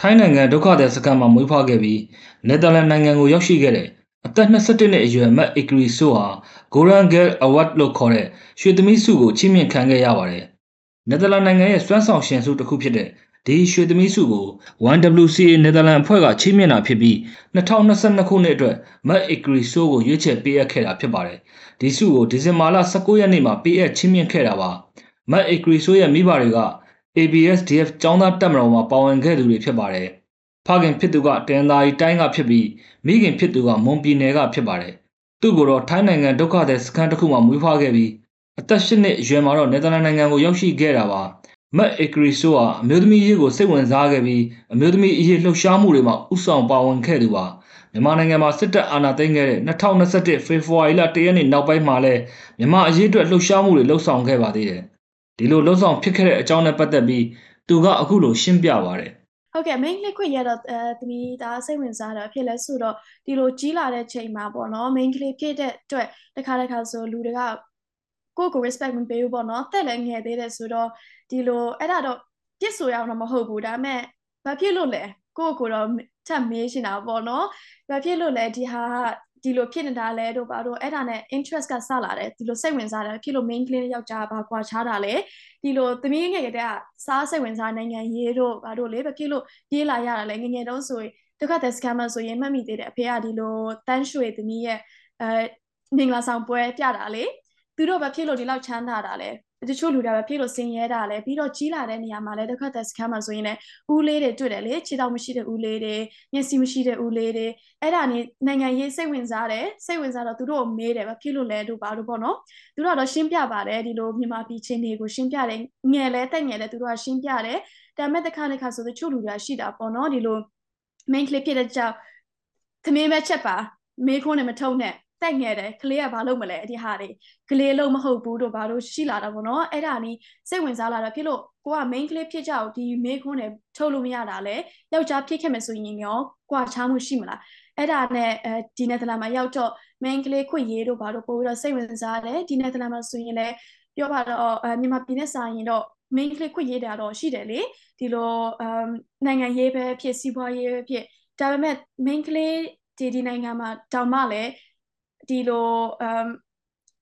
ထိုင်းနိုင်ငံဒုက္ခသည်စခန်းမှာမွေးဖွားခဲ့ပြီးနယ်သာလန်နိုင်ငံကိုရောက်ရှိခဲ့တဲ့အသက်21နှစ်အရွယ်မတ်အီကရီဆိုဟာ Golden Girl Award လို့ခေါ်တဲ့ရွှေသမီးဆုကိုချီးမြှင့်ခံခဲ့ရပါတယ်။နယ်သာလန်နိုင်ငံရဲ့စွမ်းဆောင်ရှင်ဆုတစ်ခုဖြစ်တဲ့ဒီရွှေသမီးဆုကို 1WCA နယ်သာလန်အဖွဲ့ကချီးမြှင့်တာဖြစ်ပြီး2022ခုနှစ်အတွက်မတ်အီကရီဆိုကိုရွေးချယ်ပေးအပ်ခဲ့တာဖြစ်ပါတယ်။ဒီဆုကိုဒီဇင်ဘာလ19ရက်နေ့မှာပေးအပ်ချီးမြှင့်ခဲ့တာပါ။မတ်အီကရီဆိုရဲ့မိဘတွေက ABSDF ចောင်းသားတပ်မတော်မှာပါဝင်ခဲ့သူတွေဖြစ်ပါတယ်။ဖခင်ဖြစ်သူကတန်သာရီတိုင်းကဖြစ်ပြီးမိခင်ဖြစ်သူကမွန်ပြည်နယ်ကဖြစ်ပါတယ်။သူ့ကိုတော့ထိုင်းနိုင်ငံဒုက္ခသည်စခန်းတစ်ခုမှာမွေးဖွားခဲ့ပြီးအသက်၈နှစ်အရွယ်မှာတော့နယ်သာလန်နိုင်ငံကိုရောက်ရှိခဲ့တာပါ။မက်အီကရီဆိုဟာအမျိုးသမီးရေးကိုစိတ်ဝင်စားခဲ့ပြီးအမျိုးသမီးအရေးလှုပ်ရှားမှုတွေမှာဥဆောင်ပါဝင်ခဲ့သူပါ။မြန်မာနိုင်ငံမှာစစ်တပ်အာဏာသိမ်းခဲ့တဲ့2021ဖေဖော်ဝါရီလ1ရက်နေ့နောက်ပိုင်းမှာလည်းမြန်မာအရေးအတွက်လှုပ်ရှားမှုတွေလှုပ်ဆောင်ခဲ့ပါသေးတယ်။ ဒီလိုလှုပ်ဆောင်ဖြစ်ခဲ့တဲ့အကြောင်းနဲ့ပတ်သက်ပြီးသူကအခုလိုရှင်းပြပါတယ်ဟုတ်ကဲ့ main liquid ရတော့အဲသမီးဒါစိတ်ဝင်စားတာဖြစ်လဲဆိုတော့ဒီလိုကြီးလာတဲ့ချိန်မှာပေါ့နော် main ကလေးဖြစ်တဲ့အတွက်တခါတခါဆိုလူတွေကကိုယ့်ကို respect မပေးဘူးပေါ့နော်တက်လည်းငယ်သေးတယ်ဆိုတော့ဒီလိုအဲ့ဒါတော့ပြစ်ဆိုရအောင်တော့မဟုတ်ဘူးဒါပေမဲ့ဘာဖြစ်လို့လဲကိုယ့်ကိုတော့ထပ်မေးရှင်တာပေါ့နော်ဘာဖြစ်လို့လဲဒီဟာ ဒီလိုဖြစ်နေတာလဲတို့ဘာတို့အဲ့ဒါနဲ့ interest ကစလာတယ်ဒီလိုစိတ်ဝင်စားတယ်ဖြစ်လို့ main ကလေးယောက်ျားဘာကွာခြားတာလဲဒီလိုသမီးငယ်ကတည်းကစားစိတ်ဝင်စားနိုင်ငံရေးတို့ဘာတို့လေဘာဖြစ်လို့ပြေးလာရတာလဲငငယ်တုန်းဆိုရင်ဒုက္ခသည်စကန်မှာဆိုရင်မှတ်မိသေးတယ်အဖေကဒီလိုတန်းရွှေသမီးရဲ့အဲမင်္ဂလာဆောင်ပွဲပြတာလေသူတို့ဘာဖြစ်လို့ဒီလောက်ချမ်းသာတာလဲ တချို့လူတွေကဖြစ်လို့စင်ရဲတာလဲပြီးတော့ကြီးလာတဲ့နေရာမှာလဲတစ်ခါတည်းစခန်းမှာဆိုရင်လည်းဦးလေးတွေတွေ့တယ်လေခြေထောက်မရှိတဲ့ဦးလေးတွေမျက်စိမရှိတဲ့ဦးလေးတွေအဲ့ဒါနေနိုင်ငံရေးစိတ်ဝင်စားတယ်စိတ်ဝင်စားတော့သူတို့ကိုမေးတယ်ဘာဖြစ်လို့လဲတို့ဘာလို့ပေါ့နော်သူတို့ကတော့ရှင်းပြပါတယ်ဒီလိုမြန်မာပြည်ချင်းတွေကိုရှင်းပြတယ်ငယ်လဲတက်ငယ်လဲသူတို့ကရှင်းပြတယ်ဒါပေမဲ့တစ်ခါတစ်ခါဆိုတချို့လူတွေကရှိတာပေါ့နော်ဒီလို main clip ဖြစ်တဲ့ကြောင့်သမင်းပဲချက်ပါမေးခွန်းနဲ့မထုံနဲ့ တက်ငယ်တယ်ကလေးကဘာလုပ်မလဲအဒီဟာတွေကလေးလုံးမဟုတ်ဘူးတို့ဘာလို့ရှိလာတာပေါ့နော်အဲ့ဒါနီးစိတ်ဝင်စားလာတာဖြစ်လို့ကိုက main ကလေးဖြစ်ကြအောင်ဒီမေးခွန်းနဲ့ထုတ်လို့မရတာလေယောက်ျားဖြစ်ခဲ့မယ်ဆိုရင်ရောကွာချားမှုရှိမလားအဲ့ဒါနဲ့အဲဒီနယ်သာလန်မှာရောက်တော့ main ကလေးခွင့်ရေးတို့ဘာလို့ပို့ပြီးတော့စိတ်ဝင်စားတယ်ဒီနယ်သာလန်မှာဆိုရင်လည်းပြောပါတော့အဲမြန်မာပြည်နဲ့ဆိုင်ရင်တော့ main ကလေးခွင့်ရေးတာတော့ရှိတယ်လေဒီလိုအမ်နိုင်ငံရေးပဲဖြစ်စီးပွားရေးပဲဖြစ်ဒါပေမဲ့ main ကလေးဒီဒီနိုင်ငံမှာတောင်မှလည်း ဒီလိုအမ်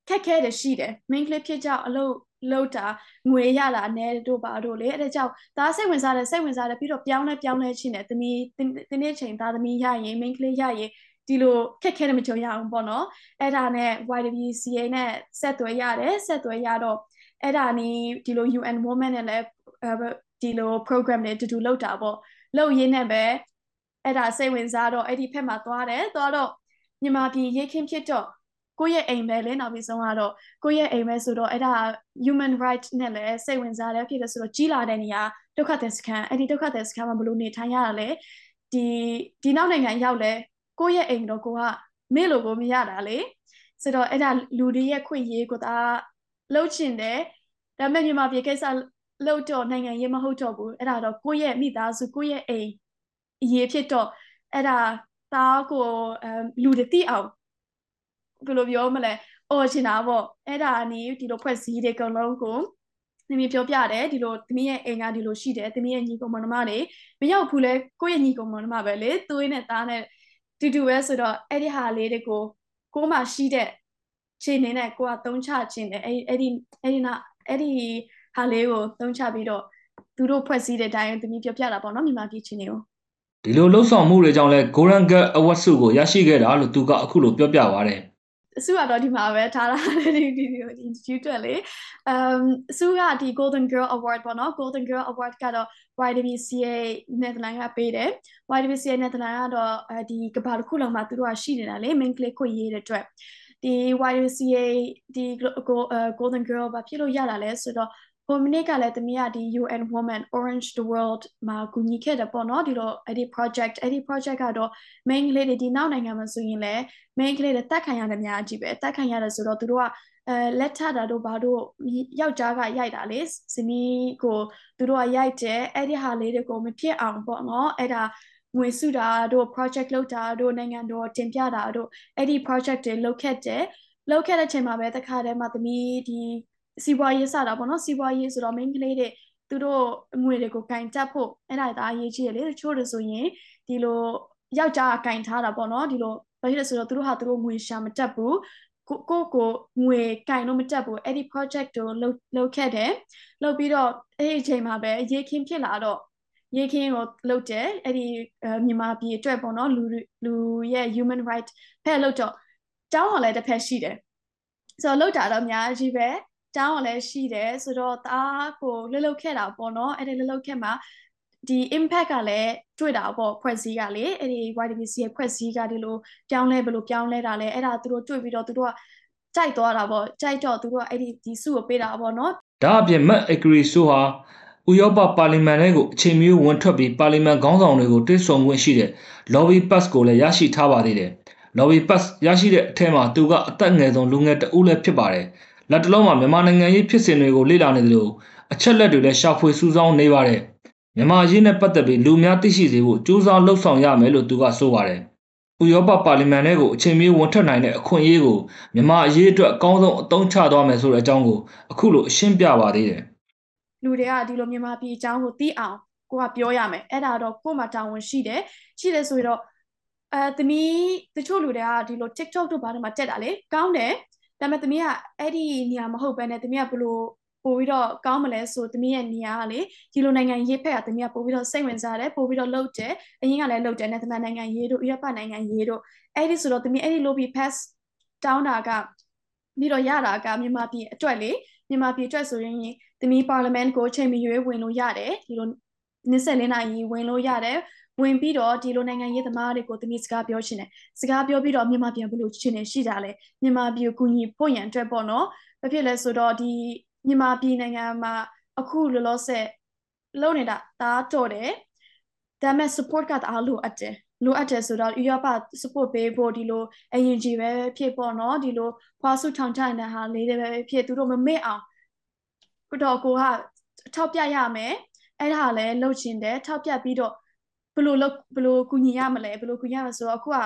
ခက်ခဲတယ်ရှိတယ် main clip ဖြစ်ကြအလုပ်လောက်တာငွေရတာနဲတို့ပါတို့လေအဲ့ဒါကြောင့်ဒါစိတ်ဝင်စားတယ်စိတ်ဝင်စားတယ်ပြီးတော့ပြောင်းလဲပြောင်းလဲချင်းတယ်သမီးတင်းနေ့ချိန်သားသမီးရရင် main clip ရရင်ဒီလိုခက်ခဲတယ်မကြုံရအောင်ပေါ့နော်အဲ့ဒါနဲ့ YWCA နဲ့ဆက်သွယ်ရတယ်ဆက်သွယ်ရတော့အဲ့ဒါနီးဒီလို UN Women နဲ့လည်းဒီလို program တွေတူတူလုပ်တာပေါ့လုပ်ရင်းနဲ့ပဲအဲ့ဒါစိတ်ဝင်စားတော့အဲ့ဒီဖက်မှာသွားတယ်သွားတော့ မြန်မာပြည်ရေးခင်းဖြစ်တော့ကိုယ့်ရဲ့အိမ်ပဲလေနောက်ပြီးဆုံးကတော့ကိုယ့်ရဲ့အိမ်ပဲဆိုတော့အဲ့ဒါ human right နဲ့လည်းစိတ်ဝင်စားတယ်ဖြစ်တယ်ဆိုတော့ကြီးလာတဲ့နေရာဒုက္ခသည်စခန်းအဲ့ဒီဒုက္ခသည်စခန်းမှာဘလို့နေထိုင်ရတာလဲဒီဒီနောက်နိုင်ငံရောက်လဲကိုယ့်ရဲ့အိမ်တော့ကိုကမေ့လို့ကိုမရတာလေဆိုတော့အဲ့ဒါလူတွေရဲ့ခွင့်ရေးကိုသာလှုပ်ချင်တယ်ဒါပေမဲ့မြန်မာပြည်ကိစ္စလှုပ်တော့နိုင်ငံရေးမဟုတ်တော့ဘူးအဲ့ဒါတော့ကိုယ့်ရဲ့မိသားစုကိုယ့်ရဲ့အိမ်အရေးဖြစ်တော့အဲ့ဒါ သားကိုအမ်လူတွေသိအောင်ဘယ်လိုပြောမလဲအော်ချင်တာပေါ့အဲ့ဒါနီးဒီလိုဖွဲ့စည်းတဲ့ကုံလုံးကိုသမီးပြောပြတယ်ဒီလိုသမီးရဲ့အိမ်ကဒီလိုရှိတယ်သမီးရဲ့ညီကောင်မနှမတွေမရောက်ဘူးလဲကိုယ့်ရဲ့ညီကောင်မနှမပဲလေသွေးနဲ့သားနဲ့တူတူပဲဆိုတော့အဲ့ဒီဟာလေးတွေကိုကိုမှရှိတဲ့ခြေနေနဲ့ကိုကသုံးချခြင်းတယ်အဲ့အဲ့ဒီအဲ့ဒီနာအဲ့ဒီဟာလေးကိုသုံးချပြီးတော့သူတို့ဖွဲ့စည်းတဲ့အတိုင်းသမီးပြောပြတာပေါ့နော်မြန်မာပြည်ချင်းတွေကို ဒီလိုလှုပ်ဆောင်မှုတွေကြောင့်လဲ Golden Girl Award ဆုကိုရရှိခဲ့တာလို့သူကအခုလိုပြောပြပါတယ်အစုကတော့ဒီမှာပဲထားတာဒီဒီဒီ YouTube လေအမ်အစုကဒီ Golden Girl Award ပေါ့နော် Golden Girl Award ကတော့ YWCA နယ်သာလန်ကပေးတယ် YWCA နယ်သာလန်ကတော့ဒီကဘာတစ်ခုလုံးမှာသူတို့ကရှိနေတာလေ main click ခွင့်ရေးတဲ့အတွက်ဒီ YWCA ဒီ Golden Girl ဘာဖြစ်လို့ရတာလဲဆိုတော့ ဟိုမနေ့ကလည်းတမီးကဒီ UN Women Orange the World မှာကူညီခဲ့တယ်ပေါ့နော်ဒီလိုအဲ့ဒီ project အဲ့ဒီ project ကတော့ main ကလေးတွေဒီနောက်နိုင်ငံမှာဆိုရင်လည်း main ကလေးတွေတက်ခံရတယ်များကြီးပဲတက်ခံရတယ်ဆိုတော့သူတို့ကအဲလက်ထတာတို့ဘာတို့ယောက်ျားကရိုက်တာလေဇနီးကိုသူတို့ကရိုက်တယ်အဲ့ဒီဟာလေးတွေကိုမဖြစ်အောင်ပေါ့နော်အဲ့ဒါငွေစုတာတို့ project လုပ်တာတို့နိုင်ငံတော်တင်ပြတာတို့အဲ့ဒီ project တွေလုပ်ခဲ့တယ်လုပ်ခဲ့တဲ့ချိန်မှာပဲတခါတည်းမှာသမီးဒီ စီးပွားရေးစတာပေါ့နော်စီးပွားရေးဆိုတော့ main ကလေးတွေသူတို့ငွေတွေကိုကင်တက်ဖို့အဲ့ဒါဒါအရေးကြီးတယ်လေတချို့တွေဆိုရင်ဒီလိုယောက်ျားကင်ထားတာပေါ့နော်ဒီလိုဘာဖြစ်လဲဆိုတော့သူတို့ဟာသူတို့ငွေရှာမတက်ဘူးကိုကိုကိုငွေကင်လို့မတက်ဘူးအဲ့ဒီ project ကိုလုပ်လုပ်ခဲ့တယ်လုပ်ပြီးတော့အဲ့ဒီအချိန်မှာပဲရေခင်းဖြစ်လာတော့ရေခင်းကိုလုပ်တယ်အဲ့ဒီမြန်မာပြည်အတွက်ပေါ့နော်လူလူရဲ့ human right ဖက်လုပ်တော့ကျောင်းဟော်လည်းတစ်ဖက်ရှိတယ်ဆိုတော့လောက်တာတော့အများကြီးပဲ ကျောင်းဟော်လည်းရှိတယ်ဆိုတော့တားကိုလှုပ်လှုပ်ခဲ့တာပေါ့နော်အဲ့ဒီလှုပ်လှုပ်ခဲ့မှာဒီ impact ကလည်းတွေ့တာပေါ့ဖွဲ့စည်းကလေအဲ့ဒီ YDBC ရဲ့ဖွဲ့စည်းကဒီလိုပြောင်းလဲဘယ်လိုပြောင်းလဲတာလဲအဲ့ဒါသူတို့တွေ့ပြီးတော့သူတို့ကကြိုက်သွားတာပေါ့ကြိုက်တော့သူတို့ကအဲ့ဒီဒီစုကိုပေးတာပေါ့နော်ဒါအပြင်မက်အဂရီဆိုဟာဥရောပပါလီမန်ထဲကိုအချိန်မျိုးဝင်ထွက်ပြီးပါလီမန်ခေါင်းဆောင်တွေကိုတွေ့ဆုံခွင့်ရှိတဲ့ lobby pass ကိုလည်းရရှိထားပါသေးတယ်။ lobby pass ရရှိတဲ့အထက်မှာသူကအသက်ငယ်ဆုံးလူငယ်တဦးလည်းဖြစ်ပါတယ်။ လက်တလုံးမှာမြန်မာနိုင်ငံရေးဖြစ်စဉ်တွေကိုလေ့လာနေသလိုအချက်လက်တွေလည်းရှာဖွေစူးစောင်းနေပါတယ်။မြန်မာရေးနဲ့ပတ်သက်ပြီးလူများသိရှိစေဖို့ကြိုးစားလှုံ့ဆော်ရမယ်လို့သူကဆိုပါတယ်။ဥရောပပါလီမန်ထဲကိုအချိန်မီဝန်ထွက်နိုင်တဲ့အခွင့်အရေးကိုမြန်မာအရေးအတွက်အကောင်းဆုံးအသုံးချသွားမယ်ဆိုတဲ့အကြောင်းကိုအခုလိုအရှင်းပြပါသေးတယ်။လူတွေကဒီလိုမြန်မာပြည်အကြောင်းကိုသိအောင်ကိုကပြောရမယ်။အဲ့ဒါတော့ကို့မှာတာဝန်ရှိတယ်။ရှိတယ်ဆိုတော့အဲသမီးတချို့လူတွေကဒီလို TikTok တို့ဘာတွေမှာတက်တာလေကောင်းတယ်။ ဒါပေမဲ့သမီးကအဲ့ဒီနေရာမဟုတ်ဘဲနဲ့သမီးကဘလို့ပို့ပြီးတော့ကောင်းမလဲဆိုသမီးရဲ့နေရာကလေဒီလိုနိုင်ငံရေးဖက်ကသမီးကပို့ပြီးတော့စိတ်ဝင်စားတယ်ပို့ပြီးတော့လှုပ်တယ်အရင်ကလည်းလှုပ်တယ်နဲ့သမီးနိုင်ငံရေးတို့ဥရောပနိုင်ငံရေးတို့အဲ့ဒီဆိုတော့သမီးအဲ့ဒီ lobby pass တောင်းတာကပြီးတော့ရတာကမြန်မာပြည်အတွက်လေမြန်မာပြည်အတွက်ဆိုရင်သမီး parliament ကိုချိန်မရွေးဝင်လို့ရတယ်ဒီလို24နာရီဝင်လို့ရတယ် ဝင်ပြီးတော့ဒီလိုနိုင်ငံရေးသမားတွေကိုသမီးစကားပြောချင်တယ်စကားပြောပြီးတော့မြန်မာပြည်ဘယ်လိုချင်နေရှိကြလဲမြန်မာပြည်ကိုကူညီဖို့ရန်အတွက်ပေါ့နော်ဘာဖြစ်လဲဆိုတော့ဒီမြန်မာပြည်နိုင်ငံမှာအခုလောလောဆယ်လုပ်နေတာဒါတော့တယ်ဒါပေမဲ့ support ကတအားလိုအပ်တယ်လိုအပ်တယ်ဆိုတော့ဥရောပ support ပေးဖို့ဒီလိုအရင်ကြီးပဲဖြစ်ပေါ့နော်ဒီလိုဖွာစုထောင်ချတဲ့ဟာလေးတွေပဲဖြစ်သူတို့မမေ့အောင်တော့ကိုကထောက်ပြရမယ်အဲ့ဒါလည်းလှုပ်ချင်တယ်ထောက်ပြပြီးတော့ ဘယ်လိုလုပ်ဘယ်လိုကူညီရမလဲဘယ်လိုကူညီရမလဲဆိုတော့အခုက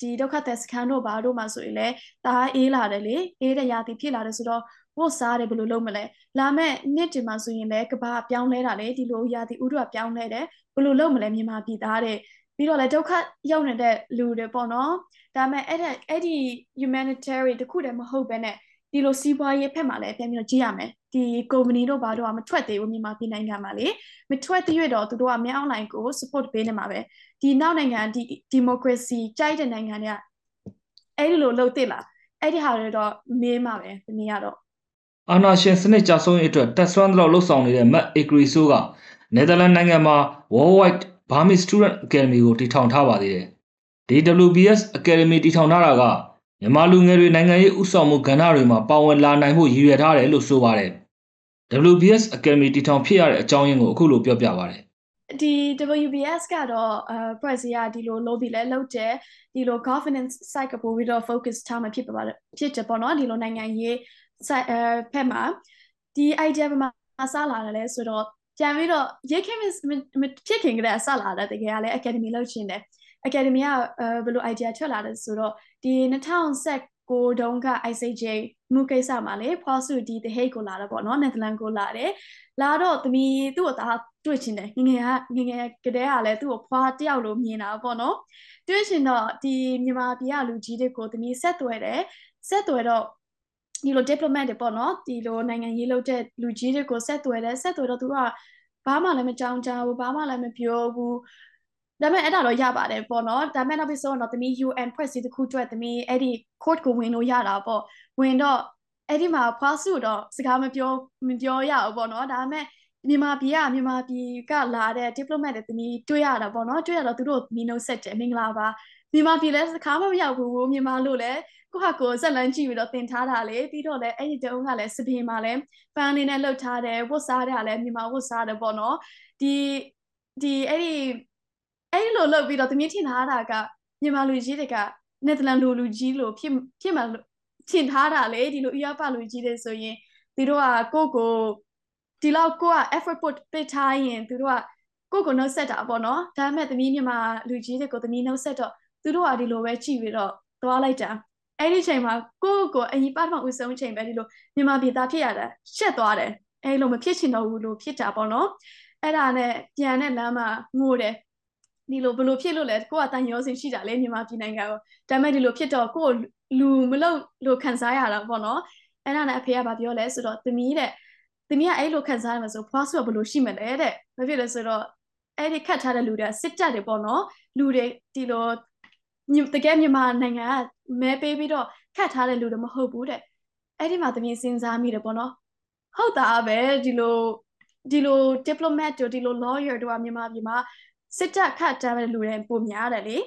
ဒီဒုက္ခသည်စခန်းတို့ဘာတို့မှာဆိုရင်လည်းဒါအေးလာတယ်လေအေးတဲ့ရာသီဖြစ်လာတယ်ဆိုတော့ဝတ်စားတယ်ဘယ်လိုလုပ်မလဲလာမဲ့နှစ်တင်မှာဆိုရင်လည်းကဘာပြောင်းလဲတာလေဒီလိုရာသီဥတုကပြောင်းလဲတယ်ဘယ်လိုလုပ်မလဲမြန်မာပြည်သားတဲ့ပြီးတော့လည်းဒုက္ခရောက်နေတဲ့လူတွေပေါ့နော်ဒါပေမဲ့အဲ့ဒါအဲ့ဒီ humanitarian တခုတည်းမဟုတ်ဘဲနဲ့ဒီလိုစီးပွားရေးဖက်မှာလည်းပြန်ပြီးတော့ကြည့်ရမယ် ဒီ company တို့ဘာတို့ကမထွက်သေးဘူးမြန်မာပြည်နိုင်ငံမှာလေမထွက်သေးရတော့သူတို့ကမြန် online ကို support ပေးနေမှာပဲဒီနောက်နိုင်ငံဒီ democracy ကြိုက်တဲ့နိုင်ငံတွေကအဲ့ဒီလိုလုပ်သင့်လားအဲ့ဒီဟာတွေတော့မေးမှာပဲဒီနေ့ကတော့အာနာရှင်စနစ်ကြဆုံးရေးအတွက်တက်ဆွမ်းတော့လှုပ်ဆောင်နေတဲ့မတ်အေဂရီဆိုးကနယ်သာလန်နိုင်ငံမှာ Worldwide Burmese Student Academy ကိုတည်ထောင်ထားပါသေးတယ်။ DWBS Academy တည်ထောင်ထားတာကမြန်မာလူငယ်တွေနိုင်ငံရေးဥဆောင်မှုကဏ္ဍတွေမှာပါဝင်လာနိုင်ဖို့ရည်ရွယ်ထားတယ်လို့ဆိုပါတယ်။ WBS Academy တည်ထောင်ဖြစ်ရတဲ့အကြောင်းရင်းကိုအခုလိုပြောပြပါတယ်ဒီ WBS ကတော့အဲဖွဲ့စည်းရဒီလို lobby လဲလုပ်တယ်ဒီလို governance side ကပိုပြီးတော့ focus ထားမှဖြစ်ပါဖြစ်တယ်ပေါ့နော်ဒီလိုနိုင်ငံရေး side အဲဖက်မှာဒီ idea မှာစလာတယ်လဲဆိုတော့ပြန်ပြီးတော့ရေးခင်မဖြစ်ခင်ကတည်းကစလာတယ်တကယ်ကလည်း academy လုပ်ချင်တယ် academy ကဘယ်လို idea ထွက်လာတယ်ဆိုတော့ဒီ 2019တုန်းက ICJ မှုကိစ္စမှာလေဖွာစုဒီ the Hague ကိုလာတော့ပေါ့နော် Netherlands ကိုလာတယ်လာတော့သမီးသူ့ကိုဒါတွေ့ချင်တယ်ငငယ်ကငငယ်ကတည်းကလည်းသူ့ကိုဖွာတယောက်လိုမြင်တာပေါ့နော်တွေ့ချင်တော့ဒီမြန်မာပြည်ကလူကြီးတွေကိုသမီးဆက်သွယ်တယ်ဆက်သွယ်တော့ဒီလို diplomat တွေပေါ့နော်ဒီလိုနိုင်ငံရေးလုပ်တဲ့လူကြီးတွေကိုဆက်သွယ်တယ်ဆက်သွယ်တော့သူကဘာမှလည်းမကြောင်ကြဘူးဘာမှလည်းမပြောဘူး ဒါပေမဲ့အဲ့ဒါတော့ရပါတယ်ပေါ့နော်ဒါပေမဲ့နောက်ပြီးဆိုတော့သမီး UN ဖွဲ့စည်းတစ်ခုအတွက်သမီးအဲ့ဒီ court ကိုဝင်လို့ရတာပေါ့ဝင်တော့အဲ့ဒီမှာဖွားစုတော့စကားမပြောမပြောရဘူးပေါ့နော်ဒါပေမဲ့မြန်မာပြည်ကမြန်မာပြည်ကလာတဲ့ diplomat တွေသမီးတွေ့ရတာပေါ့နော်တွေ့ရတော့သူတို့မီနိုဆက်တယ်မင်္ဂလာပါမြန်မာပြည်လည်းစကားမရောက်ဘူးမြန်မာလို့လည်းကိုဟာကိုဇက်လန်းကြည့်ပြီးတော့တင်ထားတာလေပြီးတော့လည်းအဲ့ဒီတုန်းကလည်းစပင်မှာလည်းပန်းလေးနဲ့လှုပ်ထားတယ်ဝတ်စားတယ်လည်းမြန်မာဝတ်စားတယ်ပေါ့နော်ဒီဒီအဲ့ဒီ အဲ့ဒီလိုလှုပ်ပြီးတော့သမီးထင်ထားတာကမြန်မာလူကြီးတွေကနယ်သာလန်လူလူကြီးလို့ဖြစ်ဖြစ်မှထင်ထားတာလေဒီလိုဥရောပလူကြီးတွေဆိုရင်သူတို့ကကိုကိုဒီလောက်ကိုက effort put ပေးထားရင်သူတို့ကကိုကိုနှုတ်ဆက်တာပေါ့နော်ဒါပေမဲ့သမီးမြန်မာလူကြီးတွေကိုသမီးနှုတ်ဆက်တော့သူတို့ကဒီလိုပဲကြည့်ပြီးတော့သွားလိုက်တာအဲ့ဒီချိန်မှာကိုကိုအရင်ပတ်မှဦးဆုံးချိန်ပဲဒီလိုမြန်မာပြည်သားဖြစ်ရတာရှက်သွားတယ်အဲ့လိုမဖြစ်ချင်တော့ဘူးလို့ဖြစ်တာပေါ့နော်အဲ့ဒါနဲ့ပြန်တဲ့လမ်းမှာငိုတယ် ဒီလိုဘလို့ဖြစ်လို့လဲကိုကတန်ရောစင်ရှိတာလေမြန်မာပြည်နိုင်ငံကိုဒါပေမဲ့ဒီလိုဖြစ်တော့ကိုလူမလို့လို့ခံစားရတာပေါ့နော်အဲ့ဒါနဲ့အဖေကပြောလဲဆိုတော့သမီးတဲ့သမီးကအဲ့လိုခံစားရမှာဆိုဖွားဆိုဘလို့ရှိမလဲတဲ့ဘာဖြစ်လဲဆိုတော့အဲ့ဒီခတ်ထားတဲ့လူတွေကစစ်တပ်တွေပေါ့နော်လူတွေဒီလိုတကယ်မြန်မာနိုင်ငံကမဲပေးပြီးတော့ခတ်ထားတဲ့လူတွေမဟုတ်ဘူးတဲ့အဲ့ဒီမှာသမီးစဉ်းစားမိတယ်ပေါ့နော်ဟုတ်တာပဲဒီလိုဒီလို diplomat တို့ဒီလို lawyer တို့ကမြန်မာပြည်မှာ စစ်တပ်ခတ်ထားတဲ့လူတွေပုံများတယ်လေ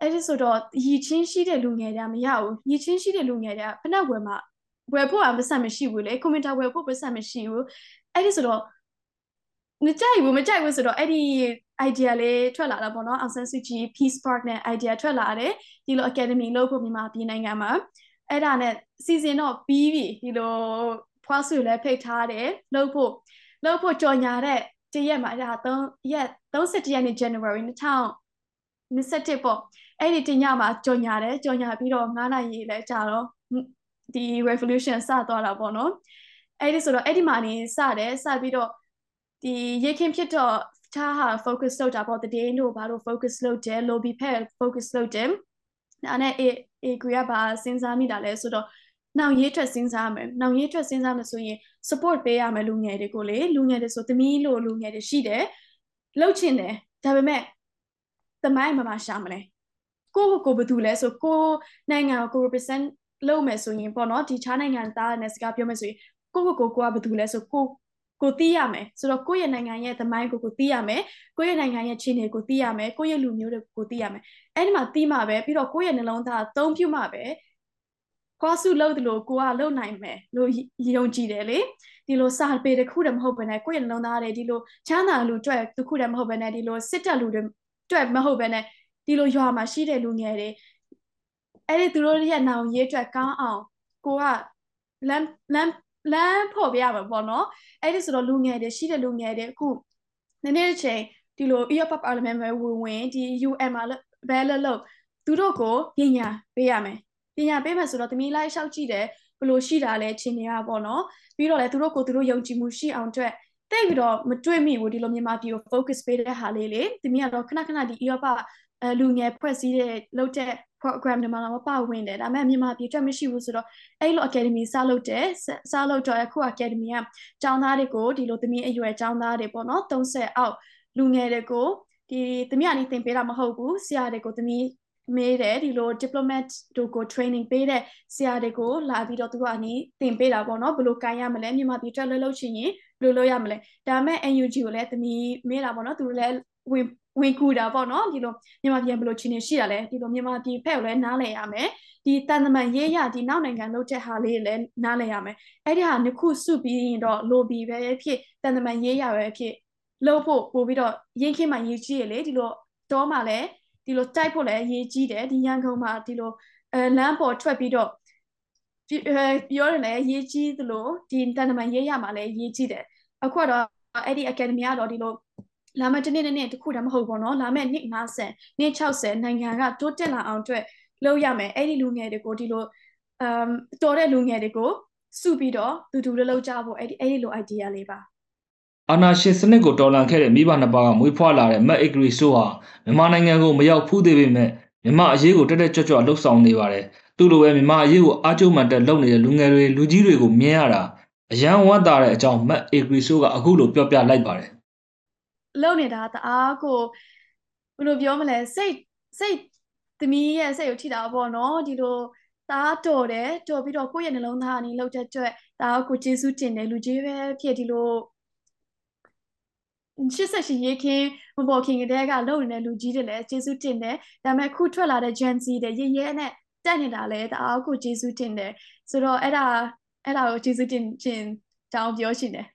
အဲ့ဒီဆိုတော့ရည်ချင်းရှိတဲ့လူငယ်တွေကမရဘူးရည်ချင်းရှိတဲ့လူငယ်တွေကဖက်နှက်ဝယ်မှာဝယ်ဖို့အမဆက်မရှိဘူးလေကွန်ပျူတာဝယ်ဖို့ပတ်ဆက်မရှိဘူးအဲ့ဒီဆိုတော့မကြိုက်ဘူးမကြိုက်ဘူးဆိုတော့အဲ့ဒီ idea လေးထွက်လာတာပေါ့နော်အောင်ဆန်းစုကြည် Peace Park နဲ့ idea ထွက်လာတယ်ဒီလို academy လုပ်ဖို့မြန်မာပြည်နိုင်ငံမှာအဲ့ဒါနဲ့စီစဉ်တော့ပြီးပြီဒီလိုဖွားစုလည်းဖိတ်ထားတယ်လုပ်ဖို့လုပ်ဖို့ကြော်ညာတဲ့ တရက်မှာအဲ့ဒါ3ရက်31ရက်နေ့ January 2021ပေါ့အဲ့ဒီတညမှာကြော်ညာတယ်ကြော်ညာပြီးတော့9နာရီလဲကြာတော့ဒီ revolution စသွားတာပေါ့နော်အဲ့ဒီဆိုတော့အဲ့ဒီမှာနေစတယ်စပြီးတော့ဒီရေခင်ဖြစ်တော့ထားဟာ focus လုပ်တာပေါ့တည်င်းတို့ဘာလို့ focus လုပ်တယ် lobby ဖက် focus လုပ်တယ်ဒါနဲ့ A A ကရပါစဉ်းစားမိတာလဲဆိုတော့ နောက်ရေးထွက်စဉ်းစားမယ်နောက်ရေးထွက်စဉ်းစားမယ်ဆိုရင် support ပေးရမယ်လူငယ်တွေကိုလေလူငယ်တွေဆိုသမီးလို့လူငယ်တွေရှိတယ်လှုပ်ချင်တယ်ဒါပေမဲ့သမိုင်းမှာမရှာမလဲကိုကိုကိုဘယ်သူလဲဆိုကိုနိုင်ငံကို represent လုပ်မယ်ဆိုရင်ပေါ့နော်ဒီခြားနိုင်ငံသားနဲ့စကားပြောမယ်ဆိုရင်ကိုကိုကိုကိုကဘယ်သူလဲဆိုကိုကိုသိရမယ်ဆိုတော့ကိုယ့်ရဲ့နိုင်ငံရဲ့သမိုင်းကိုကိုသိရမယ်ကိုယ့်ရဲ့နိုင်ငံရဲ့ခြေနေကိုသိရမယ်ကိုယ့်ရဲ့လူမျိုးတွေကိုသိရမယ်အဲ့ဒီမှာသိမှပဲပြီးတော့ကိုယ့်ရဲ့နှလုံးသားအသုံးပြုမှပဲ ကောစုလို့ဒီလိုကိုကလုံနိုင်မယ်လို့ယုံကြည်တယ်လေဒီလိုစာပေတစ်ခုတည်းမဟုတ်ဘဲနဲ့ကိုယ့်ရဲ့နှလုံးသားတွေဒီလိုချမ်းသာလူတွေတစ်ခုတည်းမဟုတ်ဘဲနဲ့ဒီလိုစစ်တပ်လူတွေတွေမဟုတ်ဘဲနဲ့ဒီလိုရွာမှာရှိတဲ့လူငယ်တွေအဲ့ဒီသူတို့ရဲ့နောင်ရေးအတွက်ကောင်းအောင်ကိုကလမ်းလမ်းလမ်းဖော်ပြရမှာပေါ့နော်အဲ့ဒီဆိုတော့လူငယ်တွေရှိတဲ့လူငယ်တွေအခုနည်းနည်းချိန်ဒီလို Europe Parliament မှာဝင်ဝင်ဒီ UN မှာဘယ်လို့လို့သူတို့ကိုပညာပေးရမယ် ပညာပေးမယ်ဆိုတော့သမီးလိုက်လျှောက်ကြည့်တယ်ဘလို့ရှိတာလဲချင်းနေရပေါ့နော်ပြီးတော့လဲသူတို့ကိုသူတို့ယုံကြည်မှုရှိအောင်အတွက်တိတ်ပြီးတော့မတွေ့မိဘူးဒီလိုမြန်မာပြည်ကို focus ပေးတဲ့ဟာလေးလေသမီးကတော့ခဏခဏဒီ Europe အဲလူငယ်ဖွဲ့စည်းတဲ့လုပ်တဲ့ program တွေမှာတော့ပါဝင်တယ်ဒါပေမဲ့မြန်မာပြည်အတွက်မရှိဘူးဆိုတော့အဲ့လို academy စလုပ်တယ်စလုပ်တော့အခု academy ကကျောင်းသားတွေကိုဒီလိုသမီးအရွယ်ကျောင်းသားတွေပေါ့နော်30အောက်လူငယ်တွေကိုဒီသမီးအနေသင်ပေးတာမဟုတ်ဘူးဆရာတွေကိုသမီး မေးတယ်ဒီလို diplomat တို့ကို training ပေးတဲ့ဆရာတွေကိုလာပြီးတော့သူကအနေသင်ပေးတာပေါ့နော်ဘယ်လိုကိုင်ရမလဲမြန်မာပြည်တက်လှုပ်လှုပ်ချင်ရင်ဘယ်လိုလုပ်ရမလဲဒါပေမဲ့ NUG ကိုလည်းသမီးမေးတာပေါ့နော်သူတို့လည်းဝင်ဝင်ကူတာပေါ့နော်ဒီလိုမြန်မာပြည်ဘယ်လိုချင်းနေရှိတာလဲဒီလိုမြန်မာပြည်ဖက်ကိုလည်းနားလည်ရမယ်ဒီတန်တမန်ရေးရဒီနောက်နိုင်ငံလုပ်တဲ့ဟာလေးလည်းနားလည်ရမယ်အဲ့ဒီဟာနှစ်ခုစုပြီးရင်တော့ lobby ပဲဖြစ်တန်တမန်ရေးရပဲဖြစ်လုပ်ဖို့ပို့ပြီးတော့ရင်းခင်းမှရေးကြည့်ရလေဒီလိုတော့မှလည်း ဒီလိုတိုက်ဖို့လည်းရေးကြည့်တယ်ဒီရန်ကုန်မှာဒီလိုအဲလမ်းပေါ်ထွက်ပြီးတော့ပြောတယ်လည်းရေးကြည့်သလိုဒီတန်တမန်ရေးရမှာလည်းရေးကြည့်တယ်အခုတော့အဲ့ဒီ academy ကတော့ဒီလိုလာမယ့်တစ်နေ့တစ်နေ့တစ်ခုတည်းမဟုတ်ဘူးเนาะလာမယ့်နှစ်50နှစ်60နိုင်ငံကတိုးတက်လာအောင်အတွက်လုပ်ရမယ်အဲ့ဒီလူငယ်တွေကိုဒီလိုအမ်တော်တဲ့လူငယ်တွေကိုစုပြီးတော့တူတူလှုပ်ကြဖို့အဲ့ဒီအဲ့ဒီလို idea လေးပါ အာနာရှင်စနစ်ကိုတော်လှန်ခဲ့တဲ့မိဘနှစ်ပါးကမွေးဖွားလာတဲ့မက်အဂရီဆိုဟာမြန်မာနိုင်ငံကိုမရောက်ဖူးသေးပေမဲ့မြန်မာအရေးကိုတက်တက်ကြွကြွလှုပ်ဆောင်နေပါတယ်သူ့လိုပဲမြန်မာအရေးကိုအားကျုံမှန်တက်လုပ်နေတဲ့လူငယ်တွေလူကြီးတွေကိုမြင်ရတာအယံဝတ်တာတဲ့အကြောင်းမက်အဂရီဆိုကအခုလိုပြောပြလိုက်ပါတယ်လုံနေတာတအားကိုဘယ်လိုပြောမလဲစိတ်စိတ်သမီးရဲ့စိတ်ကိုထိတာပေါ့နော်ဒီလိုတားတော်တယ်တော်ပြီးတော့ကိုယ့်ရဲ့နှလုံးသားအနေလောက်တဲ့အတွက်ဒါကိုကျေးဇူးတင်တယ်လူကြီးပဲဖြစ်ဒီလို ရှစ်ဆက်ရှိရေးခင်းမပေါ်ခင်ကတည်းကလုံနေတဲ့လူကြီးတွေလည်းကျေးဇူးတင်တယ်ဒါပေမဲ့ခုထွက်လာတဲ့ Gen Z တွေရရဲနဲ့တက်နေတာလည်းတအားကိုကျေးဇူးတင်တယ်ဆိုတော့အဲ့ဒါအဲ့ဒါကိုကျေးဇူးတင်ခြင်းတောင်းပြောရှင်တယ်